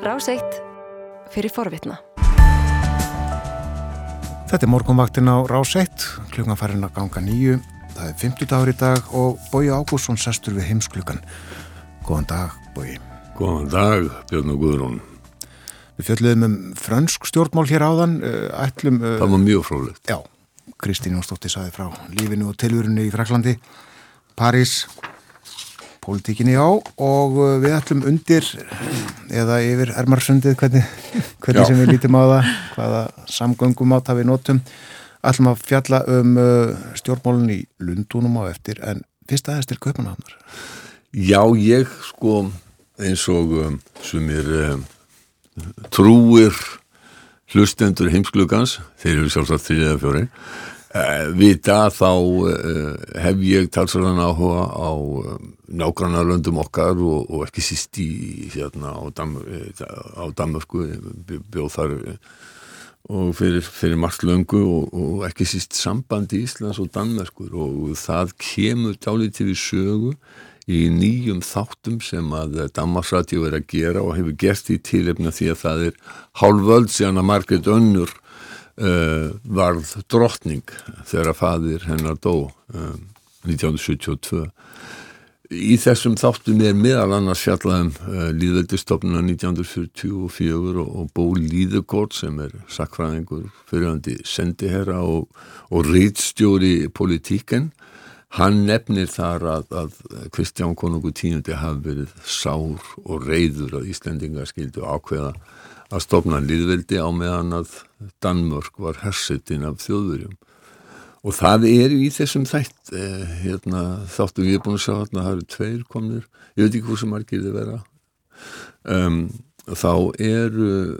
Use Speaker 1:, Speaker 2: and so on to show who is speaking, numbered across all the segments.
Speaker 1: Ráseitt fyrir forvitna.
Speaker 2: Þetta er morgunvaktin á Ráseitt, klukkan farin að ganga nýju. Það er 50 dagur í dag og Bói Ágússon sestur við heimsklukkan. Góðan dag, Bói.
Speaker 3: Góðan dag, Björn og Guðrún.
Speaker 2: Við fjöldluðum um fransk stjórnmál hér áðan. eh, Ætlum, uh,
Speaker 3: Það var mjög frólikt.
Speaker 2: já, Kristín Jónsdóttir saði frá lífinu og tilvörinu í Fraklandi, París, pólitíkinni á og uh, við ætlum undir eða yfir Ermarsundið, hvernig, hvernig sem við lítum á það, hvaða samgöngum átt við notum. Ætlum að fjalla um uh, stjórnmálun í Lundunum á eftir, en fyrst aðeins til Kaupanahafnar.
Speaker 3: Já, ég sko eins og um, sumir um, trúir hlustendur heimsklugans, þeir eru sjálfsagt þrið eða fjóri, uh, vita að þá uh, hef ég talsverðan áhuga á um, nágrannar löndum okkar og, og ekki síst í hérna á, Dam, eh, á Danmörku, bjó- bjóð þar eh, og fyrir, fyrir margt löngu og, og ekki síst sambandi Íslands og Danmerkur. Og það kemur dálítið við sögu í nýjum þáttum sem að Danmarksradio er að gera og hefur gert í tilefna því að það er hálföld síðan að Margrét Önnur uh, varð drottning þegar fadir hennar dó um, 1972 Í þessum þáttum er meðal annars fjallaðum uh, líðveldistofnuna 1944 og, og Bó Líðugård sem er sakfræðingur fyrirhandi sendiherra og, og rítstjóri politíken. Hann nefnir þar að, að Kristján konungur tíundi hafi verið sár og reyður að Íslendingar skildu ákveða að stofna líðveldi á meðan að Danmörk var hersetin af þjóðurjum. Og það er í þessum þætt, eh, hérna, þáttu við erum búin að sjá hérna, það eru tveir komnir, ég veit ekki hvað sem margir þið vera. Um, þá eru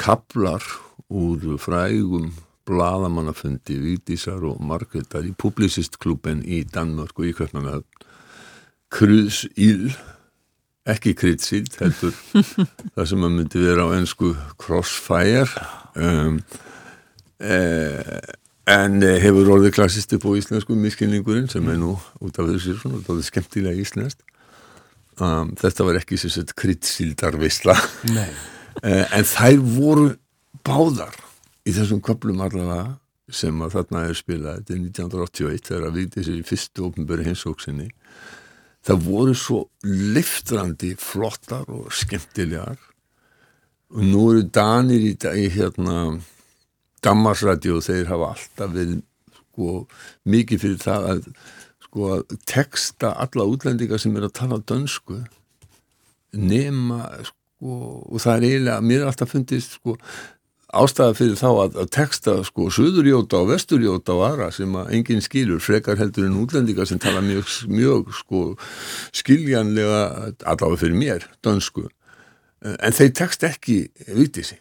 Speaker 3: kaplar úr frægum bladamannafundi Vítísar og Margreðar í Publicistklubben í Danmörk og í Köpmanöfn. Krus Íl, ekki kryddsild, heldur það sem að myndi vera á ennsku Crossfire. Um, eh, En hefur orðið klassist upp á íslensku miskilningurinn sem er nú út af þessu svona, það er skemmtilega íslenskt. Um, þetta var ekki sér sett kryddsíldarvisla.
Speaker 2: Nei.
Speaker 3: Eh, en þær voru báðar í þessum köplum allavega sem að þarna er spilað, þetta er 1981 þegar að sér í fyrstu ofnböru hinsóksinni. Það voru svo liftrandi flottar og skemmtilegar. Og nú eru danir í, í hérna Dammarsradio þeir hafa alltaf verið sko, mikið fyrir það að sko að texta alla útlendinga sem er að tala dönsku. Nema sko og það er eiginlega, mér er alltaf fundist sko ástæða fyrir þá að, að texta sko söðurjóta og vesturjóta og aðra sem að enginn skilur frekar heldur en útlendinga sem tala mjög, mjög sko skiljanlega allavega fyrir mér, dönsku. En þeir text ekki vitið sig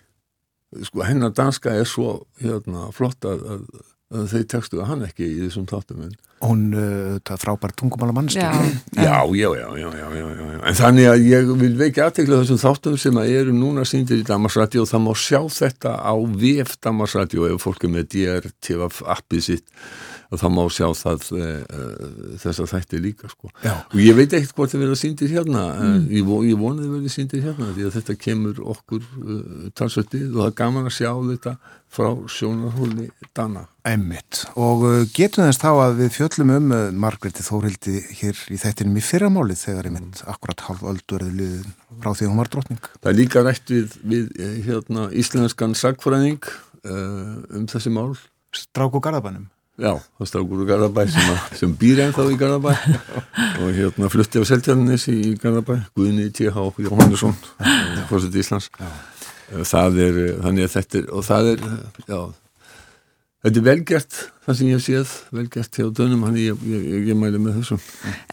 Speaker 3: sko hennar danska er svo hérna, flott að, að þeir textuðu hann ekki í þessum þáttum en
Speaker 2: Hún, uh, það frábær tungumála mannski.
Speaker 4: Já,
Speaker 3: Já, já, já, já, já, já, já, já. En þannig að ég vil veikja aðtekla þessum þáttum sem að eru núna síndir í Damarsradio og það má sjá þetta á VF Damarsradio ef fólk er með DRTV appið sitt og það má sjá það e, e, þess að þætti líka sko. Og ég veit ekkert hvort það verða síndir hérna, mm. ég, ég vona þið verði síndir hérna því að þetta kemur okkur uh, talsvöldið og það er gaman að sjá þetta frá sjónarhóli Dana.
Speaker 2: Emmitt. Og getum þess þá að við fjöllum um uh, Margréti Þórildi hér í þættinum í fyrramálið þegar einmitt akkurat halv öldu erði liðin frá því að hún var drottning.
Speaker 3: Það er líka rætt við, við eh, hérna, íslenskan sagfræðing uh, um þessi mál.
Speaker 2: Strák og Garðabænum.
Speaker 3: Já, það strákur úr Garðabæ sem, sem býr ennþá í Garðabæ og hérna flutti á Seltjarnis í Garðabæ, Guðni T.H. Jóhannesson, fórsett Íslands. Eh, Það er, þannig að þetta er, og það er, já, þetta er velgert, það sem ég hef séð, velgert hjá dönum, hann ég, ég, ég, ég mæli með þessum.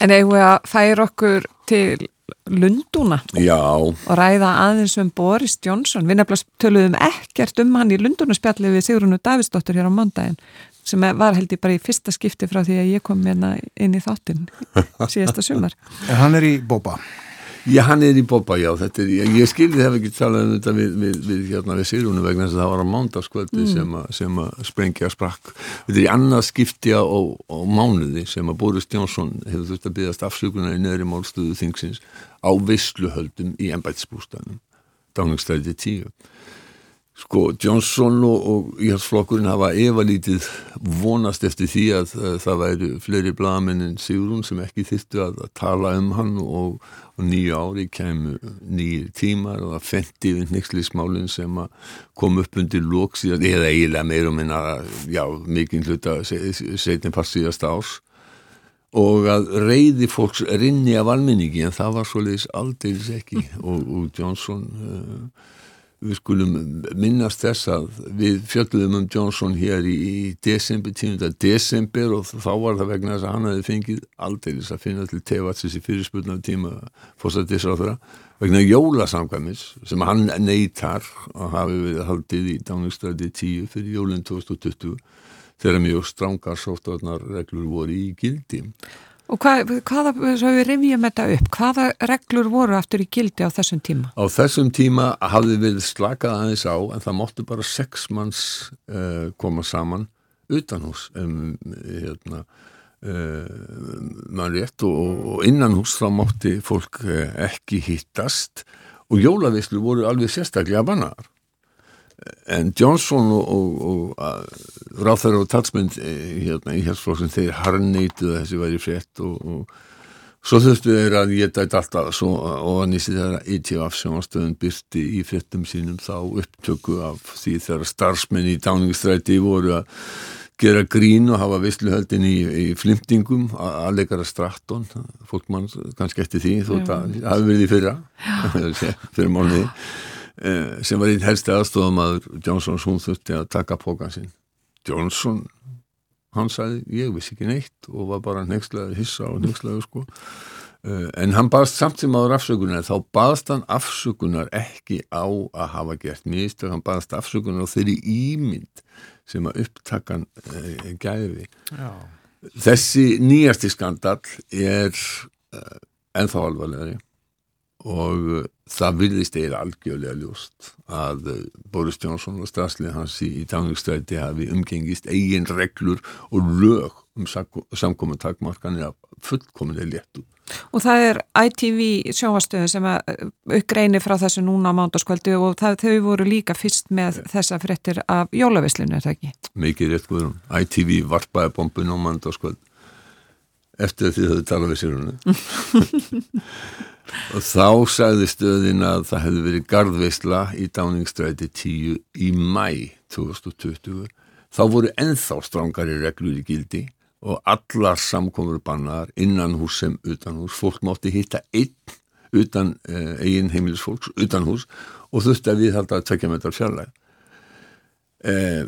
Speaker 4: En eigum við að færa okkur til Lundúna
Speaker 3: Já,
Speaker 4: og ræða aðeins um Boris Johnson. Við nefnilega töluðum ekkert um hann í Lundúnaspjalli við Sigrunu Davidsdóttur hér á mándaginn sem var held ég bara í fyrsta skipti frá því að ég kom hérna inn í þáttinn síðasta sumar.
Speaker 2: En hann er í Bóba.
Speaker 3: Já, hann er í Bobba, já, þetta er, ég, ég skildi hef ekki talað um þetta við, við, við, hérna, við Sigrúnu vegna þess að það var á mándaskvöldi sem, að- sem að sprengja sprakk. Þetta er í annað skipti á, á mánuði sem að Boris Johnson hefur þurft að byggast afsökunar í neðri málstöðu þingsins á veisluhöldum í embætisbústanum. Downingstræti 10 Sko, Johnson og, Íhalsflokkurinn hafa efalítið vonast eftir því að, að það væri fleiri blagamenn en Sigrun sem ekki þyrstu að, að tala um hann og, og nýju ári kemur nýjir tímar og það fendi við nexlismálinn sem kom upp undir lóks eða eiginlega meir og minna já, mikinn hluta setjum pass síðast árs. Og að reyði fólks rinni af almenningi en það var svo leiðis aldeilis ekki. Og, og Johnson uh, við skulum minnast þess að við fjöldum um Johnson hér í, desember, 10. desember og þá var það vegna þess að hann hefði fengið aldeilis að finna til tevatsis í fyrirspurnar tíma fórsættisráðra vegna jólasamkvæmis sem hann neytar og hafi við haldið í Dáningstræði 10 fyrir jólinn 2020 þegar mjög strángar sóttvarnarreglur voru í gildi
Speaker 4: Og hvað, hvaða, svo við rifjum þetta upp, hvaða reglur voru aftur í gildi á þessum tíma?
Speaker 3: Á þessum tíma hafði við slakað aðeins á en það móttu bara sex manns uh, koma saman utan hús um, hérna, uh, mann rétt og, og innan hús þá mótti fólk uh, ekki hittast og jólavislu voru alveg sérstaklega bannar en Johnson og, og, og ráþæra og talsmynd eh, hérna í hérsflokksinn þeir harneituð að þessi væri frétt og, og svo þurftu þeir að ég dætt alltaf. Svo, og að nýsi þeirra ITF sjónastöðun byrti í fréttum sínum þá upptöku af því þeirra starfsmenn í dáningstræti voru að gera grín og hafa vissluhöldin í, í flimtingum að leikara strattón fólk mann kannski eftir því þó það hafi verið í fyrra fyrir málniði sem var einn helsti aðstofamaður Johnsons, hún þurfti að taka pókan sinn. Johnson hann sagði, ég vissi ekki neitt og var bara nexlaður hissa og nexlaður sko. Eh, en hann baðast samt sem áður afsökunar þá baðast hann afsökunar ekki á að hafa gert mistök hann baðast afsökunar á þeirri ímynd sem að upptakkan e, gæfi. Já. þessi nýjasti skandal er e, ennþá alvarlegari og uh, það vilðist eða algjörlega ljóst að uh, Boris Johnson og strafslið hans í, í táningstræti hafi umgengist eigin reglur og lög um samkominn takmarkanir af fullkominni léttu.
Speaker 4: Og það er ITV sjóastöðu sem uppgreinir uh, frá þessu núna á mándaskvöldu og það, þau voru líka fyrst með þessa frettir af jólavislinu, er það ekki?
Speaker 3: Mikið rétt guðurum. ITV varpaði bombun á mándaskvöld eftir því þau talaði við sér húnu. og þá sagði stöðin að það hefði verið gardveisla í Dáningstræti 10 í mæ 2020 þá voru enþá strángari reglur í gildi og allar samkomur bannar innan hús sem utan hús fólk mátti hitta einn utan eh, eigin heimilisfólks utan hús og þurfti að við halda að tvekja metrar fjarlæg eh,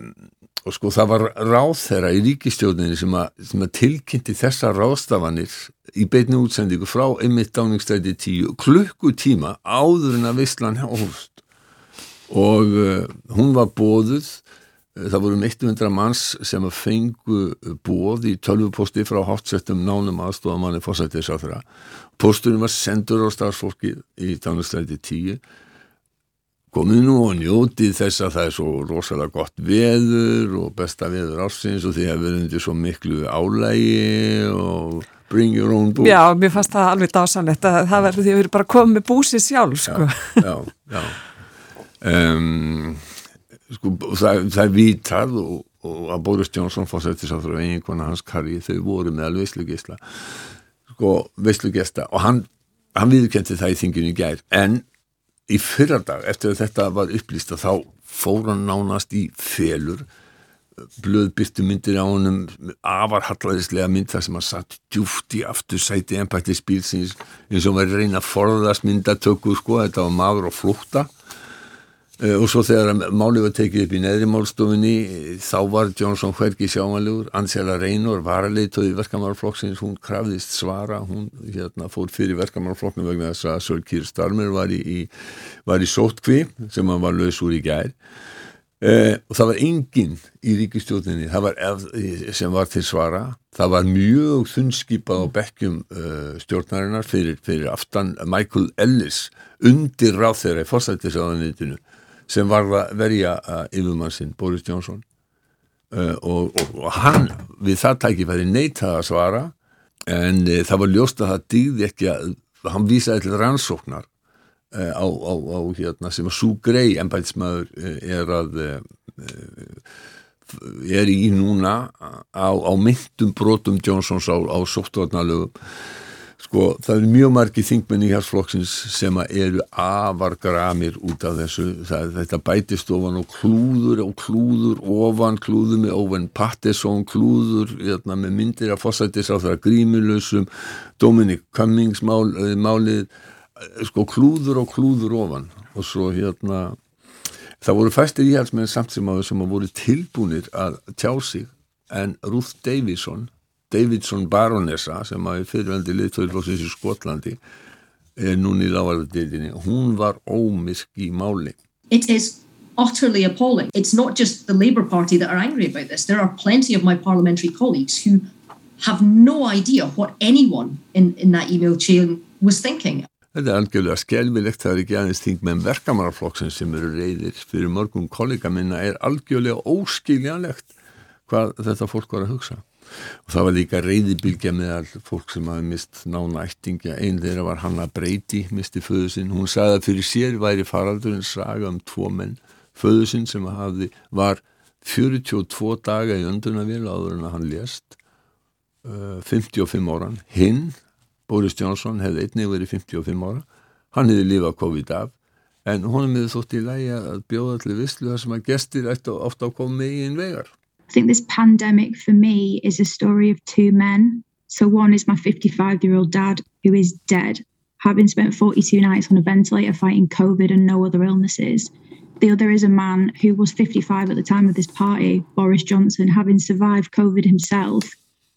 Speaker 3: og sko það var ráð þeirra í ríkistjóðinni sem sem að tilkynnti þessa ráðstafanir í beitni útsendingu frá einmitt dáningstæti tíu klukkutíma áður en að Vistlan hófst. Og uh, hún var bóðuð uh, það voru 100 um manns sem að fengu bóð í tölvuposti frá hátsettum nánum aðstofamanni fórsættis á þeirra posturinn var sendur á starfsfólki í dáningstæti tíu komið nú og njótið þess að það er svo rosalega gott veður og besta veður ásins og því að við erum undir svo miklu álægi og bring your own book
Speaker 4: Já, mér fannst það alveg dásanlegt að það verður því að við erum bara komið búsið sjálf sko.
Speaker 3: Já, já, já. Um, sko, það, það er vitað og, og að Boris Johnson fórsættis á þrjá einhverna hans karri þau voru með alveg veislugjæsla sko, veislugjæsta og hann, hann viðkendi það í þinginu gær en í fyrardag eftir að þetta var upplýst að þá fór hann nánast í felur blöðbyrtu myndir á honum afarhallaðislega mynd þar sem hann satt djúft í aftur sæti ennpætti spílsins eins og var reyna að forðast myndatöku sko, þetta var maður og flúta Eh, og svo þegar málið var tekið upp í neðri málstofunni þá var Jónsson hverki sjámanlegur Ansela Reynor var að leita í verkamannarflokksins, hún krafðist svara. Hún hérna, fór fyrir verkamannarflokknum vegna þess að Sölkýr Starmer var í, í, var í sótkvi sem hann var laus úr í gær. Eh, og það var enginn í ríkistjóðinni var, sem var til svara. Það var mjög þunnskipað á bekkjum uh, stjórnarinnar fyrir, fyrir aftan Michael Ellis undir ráð þeirra í fórsættisáðanitinu sem var að verja uh, yfirmannsinn Boris Johnson. Uh, og, og, og hann við það tækifæri neytaði að svara en uh, það var ljóst að það dýði ekki að hann vísaði til rannsóknar uh, á, á, á hérna sem að Sú Grey embætismæður uh, er að uh, er í núna á, á myndum brotum Johnsons á sóttvarnalögum sko það eru mjög margi þingmenn í hérsflokksins sem eru afargramir út af þessu. Það, þetta bætist ofan og klúður og klúður ofan klúður með ofan Patterson klúður hérna, með myndir af fósættis á það grímulösum Dominic Cummings mál, málið sko klúður og klúður ofan. Og svo hérna það voru fæstir íhalsmenn samt að sem að voru tilbúinir að tjá sig en Ruth Davison Davidson baronessa sem að fyrirvendi liðtöðurflóksins í Skotlandi er núni í lávarðardeilinni hún var ómisk í máli
Speaker 5: It is utterly appalling. It's not just the Labour Party that are angry about this. There are plenty of my parliamentary colleagues who have no idea what anyone in, in that email chain was thinking.
Speaker 3: Þetta er algjörlega skelvilegt, það er ekki aðeins þing með verkamannarflokksins sem eru reyðir fyrir mörgum kollega minna er algjörlega óskiljanlegt hvað þetta fólk var að hugsa og það var líka reyðibilgja meðal fólk sem hafi mist nána ættingja. Einn þeirra var Hanna Breiti misti föðu sinn, hún sagði að fyrir sér væri faraldurinn saga um tvo menn. Föðu sinn sem hafi var 42 daga í öndunavél áður en að hann lést uh, 55 áran hinn, Boris Johnson hefði einnig verið 55 ára. Hann hefði lifað COVID af en honum hefði þótt í lægi að bjóða allir visslu þar sem að gestir ætti ofta koma með í einn vegar
Speaker 6: I think this pandemic for me is a story of two men. So one is my 55 year old dad who is dead, having spent 42 nights on a ventilator fighting COVID and no other illnesses. The other is a man who was 55 at the time of this party, Boris Johnson, having survived COVID himself,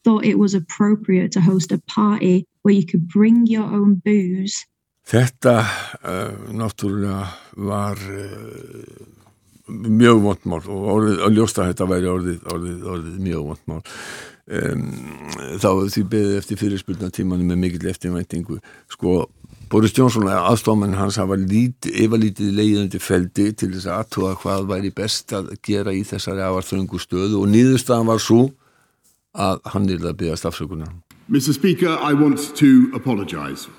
Speaker 6: thought it was appropriate to host a party where you could bring your own booze.
Speaker 3: Þetta uh, náttúrulega var uh, mjög vondmál og orðið, að ljósta þetta væri orðið, orðið, orðið mjög vondmál um, þá því beðið eftir fyrirspurnatímanu með mikill eftirvæntingu. Sko Boris Johnson aðstofmann hans hafa lítið, yfirlítið leiðandi feldi til þess að aðtúa hvað væri best að gera í þessari afarþröngu stöðu og nýðurstaðan var svo að hann er að byggja stafsökunar
Speaker 7: Mr Speaker, I want to apologise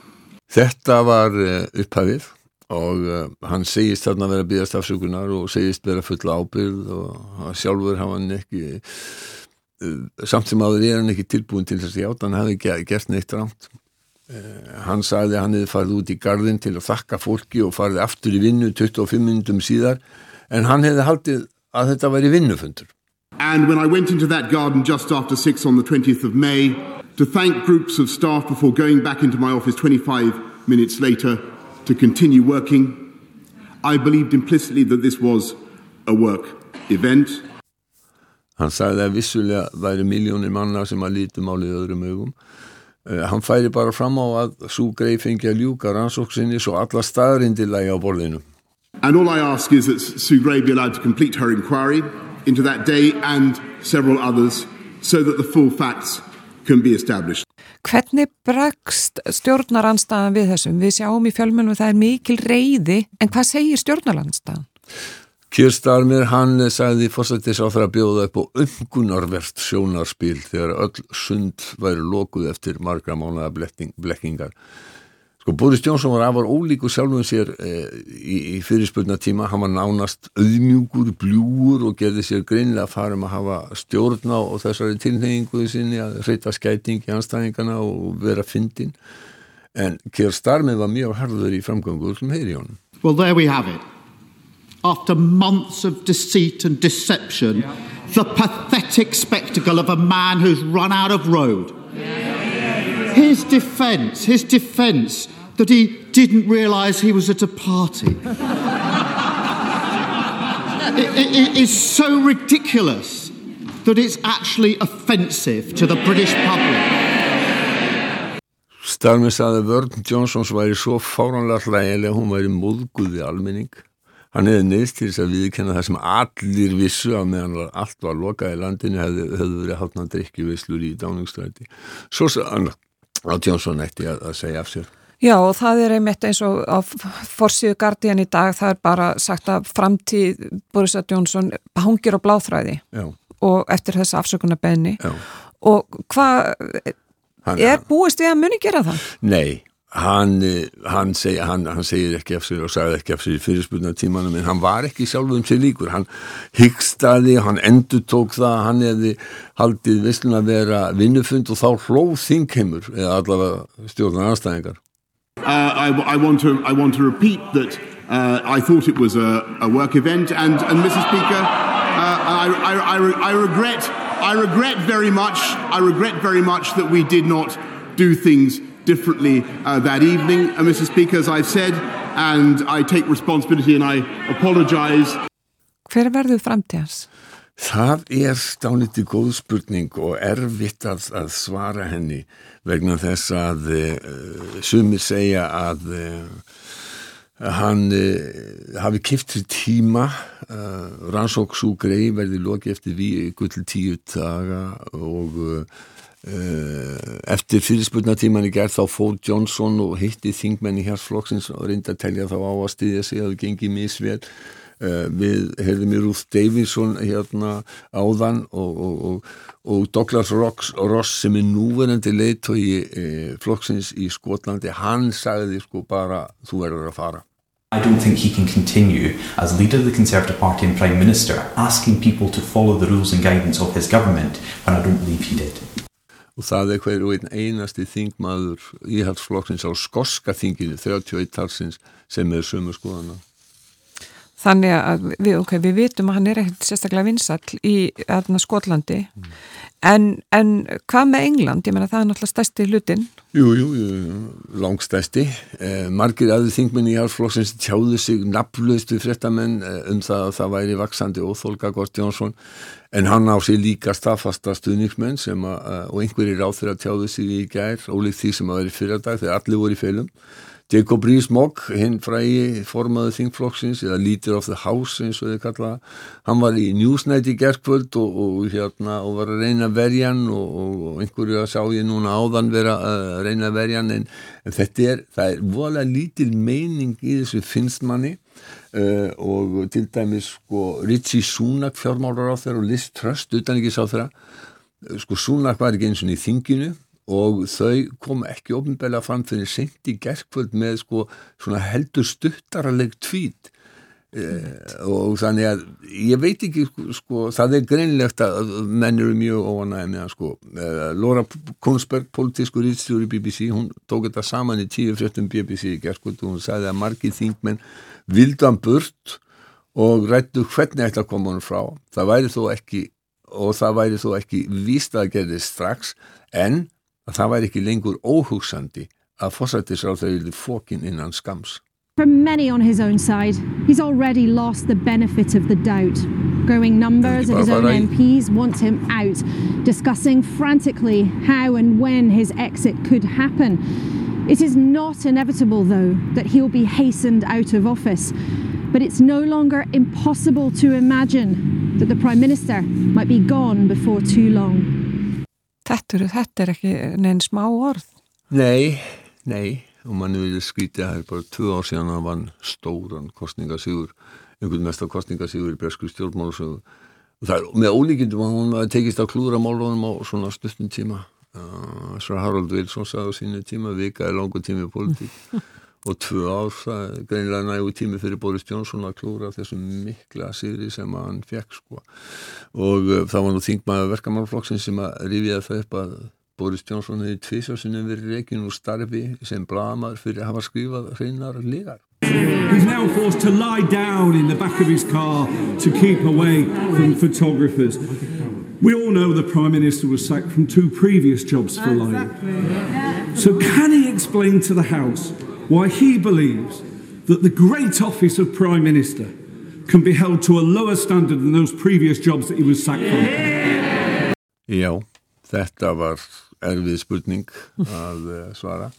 Speaker 3: Þetta var upphafið og uh, hann segist þarna að vera að byggast afsökunar og segist vera fulla ábyrð og sjálfur hafa hann ekki uh, samt sem aður er hann ekki tilbúin til þess að játa hann hefði gert neitt rámt uh, hann sagði að hann hefði farið út í gardin til að þakka fólki og farið aftur í vinnu 25 minnundum síðar en hann hefði haldið að þetta væri vinnufundur.
Speaker 7: And when I went into that garden just after 6 on the 20th of May to thank groups of staff before going back into my office 25 minutes later to continue working. I believed implicitly that this was a work event.
Speaker 3: Sagði að vissulega væri miljónir manna sem að öðrum augum. Uh, hann færi bara fram á að svo greið fengi að ljúka rannsóksinni svo alla á borðinu.
Speaker 7: And all I ask is that Sue Gray be allowed to complete her inquiry into that day and several others so that the full facts can be established.
Speaker 4: Hvernig bregst stjórnaranstæðan við þessum? Við sjáum í fjölmunum að það er mikil reyði, en hvað segir stjórnaranstæðan?
Speaker 3: Kjörstarmir, hann sagði fórsættis á það að bjóða upp á umgunarvert sjónarspil þegar öll sund væri lókuð eftir margra mánuða blekkingar. Sko Boris Johnson var afar ólíku sjálfum sér eh, í, í fyrirspurnatíma, hann var nánast auðmjúkur, bljúur og gerði sér greinlega að fara um að hafa stjórn á þessari tilhengingu sinni að reyta skæting í anstæðingana og vera fyndin. En Keir Starmer var mjög harður í framgöngu sem heyri honum.
Speaker 8: Well there we have it. After months of deceit and deception, yeah. the pathetic spectacle of a man who's run out of road. His defence, his defence that he didn't realise he was at a party. it, it, it is so ridiculous that it's actually offensive to the British public.
Speaker 3: Starmi saði Vörn Johnsons væri svo fáránlega hlægilega, hún væri móðguði almenning. Hann hefði neist til þess að viðkenna það sem allir vissu að meðan allt var lokað í landinu hefði, hefði verið hátna drikkjuvislur í dáningstræti. Svo að Johnson ætti að, að segja af sér.
Speaker 4: Já og það er einmitt eins og á forsíðu Guardian í dag það er bara sagt að framtíð Boris Johnson hangir á bláþræði
Speaker 3: Já.
Speaker 4: og eftir þessa afsökunarbenni og hvað er búist við að muni gera það?
Speaker 3: Nei, hann, hann, seg, hann, hann segir ekki af sér og sagði ekki af sér í fyrirspunna tímanum en hann var ekki sjálf um sér líkur. Hann hyggstaði, hann endur tók það hann hefði haldið visslun að vera vinnufund og þá hlóð þingheimur eða allavega stjórnar anstæðingar
Speaker 7: uh, I, I, want to, I want to repeat that uh, I thought it was a, a work event and, and Mr. Speaker uh, I, I, I regret I regret very much I regret very much that we did not do things differently uh, that evening, uh, Mr. Speaker, as I've said, and I take responsibility and I apologise.
Speaker 3: Það er stániti góð spurning og erfitt að, að svara henni vegna þess að uh, sumir segja að uh, hann uh, hafi kipt sér tíma rannsóksúgrei verði loki eftir við gull tíu daga og Eh, eftir fyrirspurnatíman í gerð þá fóð Johnson og hitti þingmenni hérsflokksins og reyndi að telja þá á að styðja sig að það gengi misvel. eh, við heyrðum í Ruth Davison hérna áðan og, og, og, og Douglas Ross, Ross sem er núverandi leitt í eh, flokksins í Skotlandi hann sagði sko bara þú verður að fara.
Speaker 9: I don't think he can continue as leader of the Conservative Party and Prime Minister asking people to follow the rules and guidance of his government when I don't believe he did.
Speaker 3: Og það er hverju einn einasti þingmaður íhaldsflokksins á skoska þinginu 31 talsins sem er sömu skoðana
Speaker 4: Þannig að við, okay, við vitum að hann er ekkert sérstaklega vinsall í aðna Skotlandi. Mm. en, en hvað með England? Ég menna það er náttúrulega stærsti hlutin
Speaker 3: Jú, jú, jú langstærsti. Eh, margir aðið þingmenn í Hálflokksins tjáðu sig nafnlaust við frettamenn eh, um það að það væri vaksandi óþólka Gort Jónsson. En hann á sig líka staðfasta stuðningsmenn sem að, eh, og einhverjir á þeirra tjáðu sig í gær ólíkt því sem að veri fyrardag þegar allir voru í feilum Jacob Rees-Mogg, hinn frægi formaðu þingflokksins, eða Leader of the House eins og þið kallaða, hann var í Newsnight í gerðkvöld og, og, hérna, og var að reyna verjan og, og einhverju að sá ég núna áðan vera að reyna verjan en, en þetta er, það er vola lítil meining í þessu finstmanni uh, og til dæmis sko Ritchie Sunak fjármálar á þeirra og Liz Trust utan ekki sá þeirra, sko Sunak var ekki eins og í þinginu og þau kom ekki ofinbeglega fram fyrir sent í gerðkvöld með sko svona heldur stuttaraleg tvít eh, og þannig að ég veit ekki sko það er greinlegt að menn eru mjög óanæg með sko. Eh, Laura Kunsberg, politísku rýtstjóri BBC, hún tók þetta saman í tíu fréttum BBC í gerðkvöld og hún sagði að margið þingmenn vildan burt og rættu hvernig ætla að koma hann frá. Það væri þó ekki og það væri þó ekki víst að gerði strax en að það væri ekki lengur óhugsandi að fórsættisráð þau fókin innan skams.
Speaker 10: For many on his own side, he's already lost the benefit of the doubt. Growing numbers of his own MPs want him out, discussing frantically how and when his exit could happen. It is not inevitable, though, that he'll be hastened out of office. But it's no longer impossible to imagine that the Prime Minister might be gone before too long.
Speaker 4: Þetta er, þetta er ekki neinn smá orð.
Speaker 3: Nei, nei, og manni vilja skýta það er bara tvö ár síðan að hann vann stóran kostningasígur, einhvern mest af kostningasígur í Bresku stjórnmálusögu. Og það er með ólíkindum að hún tekist á klúðramálunum á svona stuttum tíma. Uh, Svo Harald Wilson sagði á sínu tíma, vika er langu tími í politík. og tvö ár, það er greinilega nægu tími fyrir Boris Johnson að klúra þessum mikla sigri sem hann fekk sko. og uh, það var nú þingmaður verkamannflokksinn sem að rifiða það upp að Boris Johnson hefði tvísjásinni verið reygin úr starfi sem blamar fyrir að hafa skrifað hreinar lígar
Speaker 11: He's now forced to lie down in the back of his car to keep away from photographers. We all know the Prime Minister was sacked from two previous jobs for lying. So can he explain to the House why he believes that the great office of Prime Minister can be held to a lower standard than those previous jobs that he was sacked from.
Speaker 3: Já, þetta var erfið spurning að eh, svara.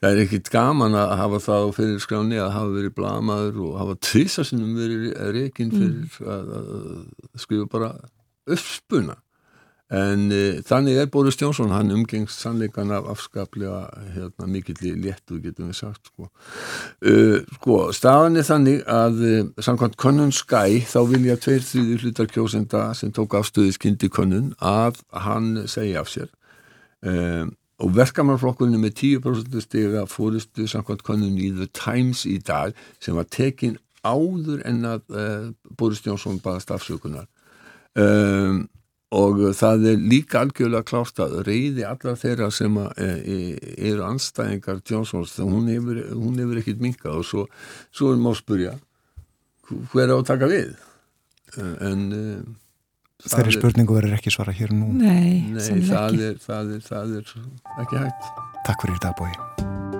Speaker 3: Það er ekkit gaman að hafa það á fyrirskráni að hafa verið blamaður og hafa tvisasunum verið reygin fyrir mm. að, að skrifa bara uppspuna en uh, þannig er Boris Jónsson hann umgengst sannleikan af afskaplega hérna, mikill léttu getum við sagt sko, uh, sko staðan er þannig að uh, samkvæmt Connon Sky þá vilja tveir þrýði hlutar kjósenda sem tók afstöðis kynnti Connon að hann segja af sér. Og verkamannflokkurinn með 10% stiga fórustu samkvæmt konun í The Times í dag sem var tekin áður en að Boris Johnson baðast afsökunar. Um, og það er líka algjörlega klárt að reyði allar þeirra sem að, e, eru anstæðingar Johnsons, hún hefur, hún hefur ekkit minkað og svo, svo er maður að spurja hver er á að taka við? En
Speaker 2: Þeirri spurningu verður ekki svara hér nú.
Speaker 4: Nei,
Speaker 3: Nei það, er, það, er, það er ekki hægt.
Speaker 2: Takk fyrir dagbói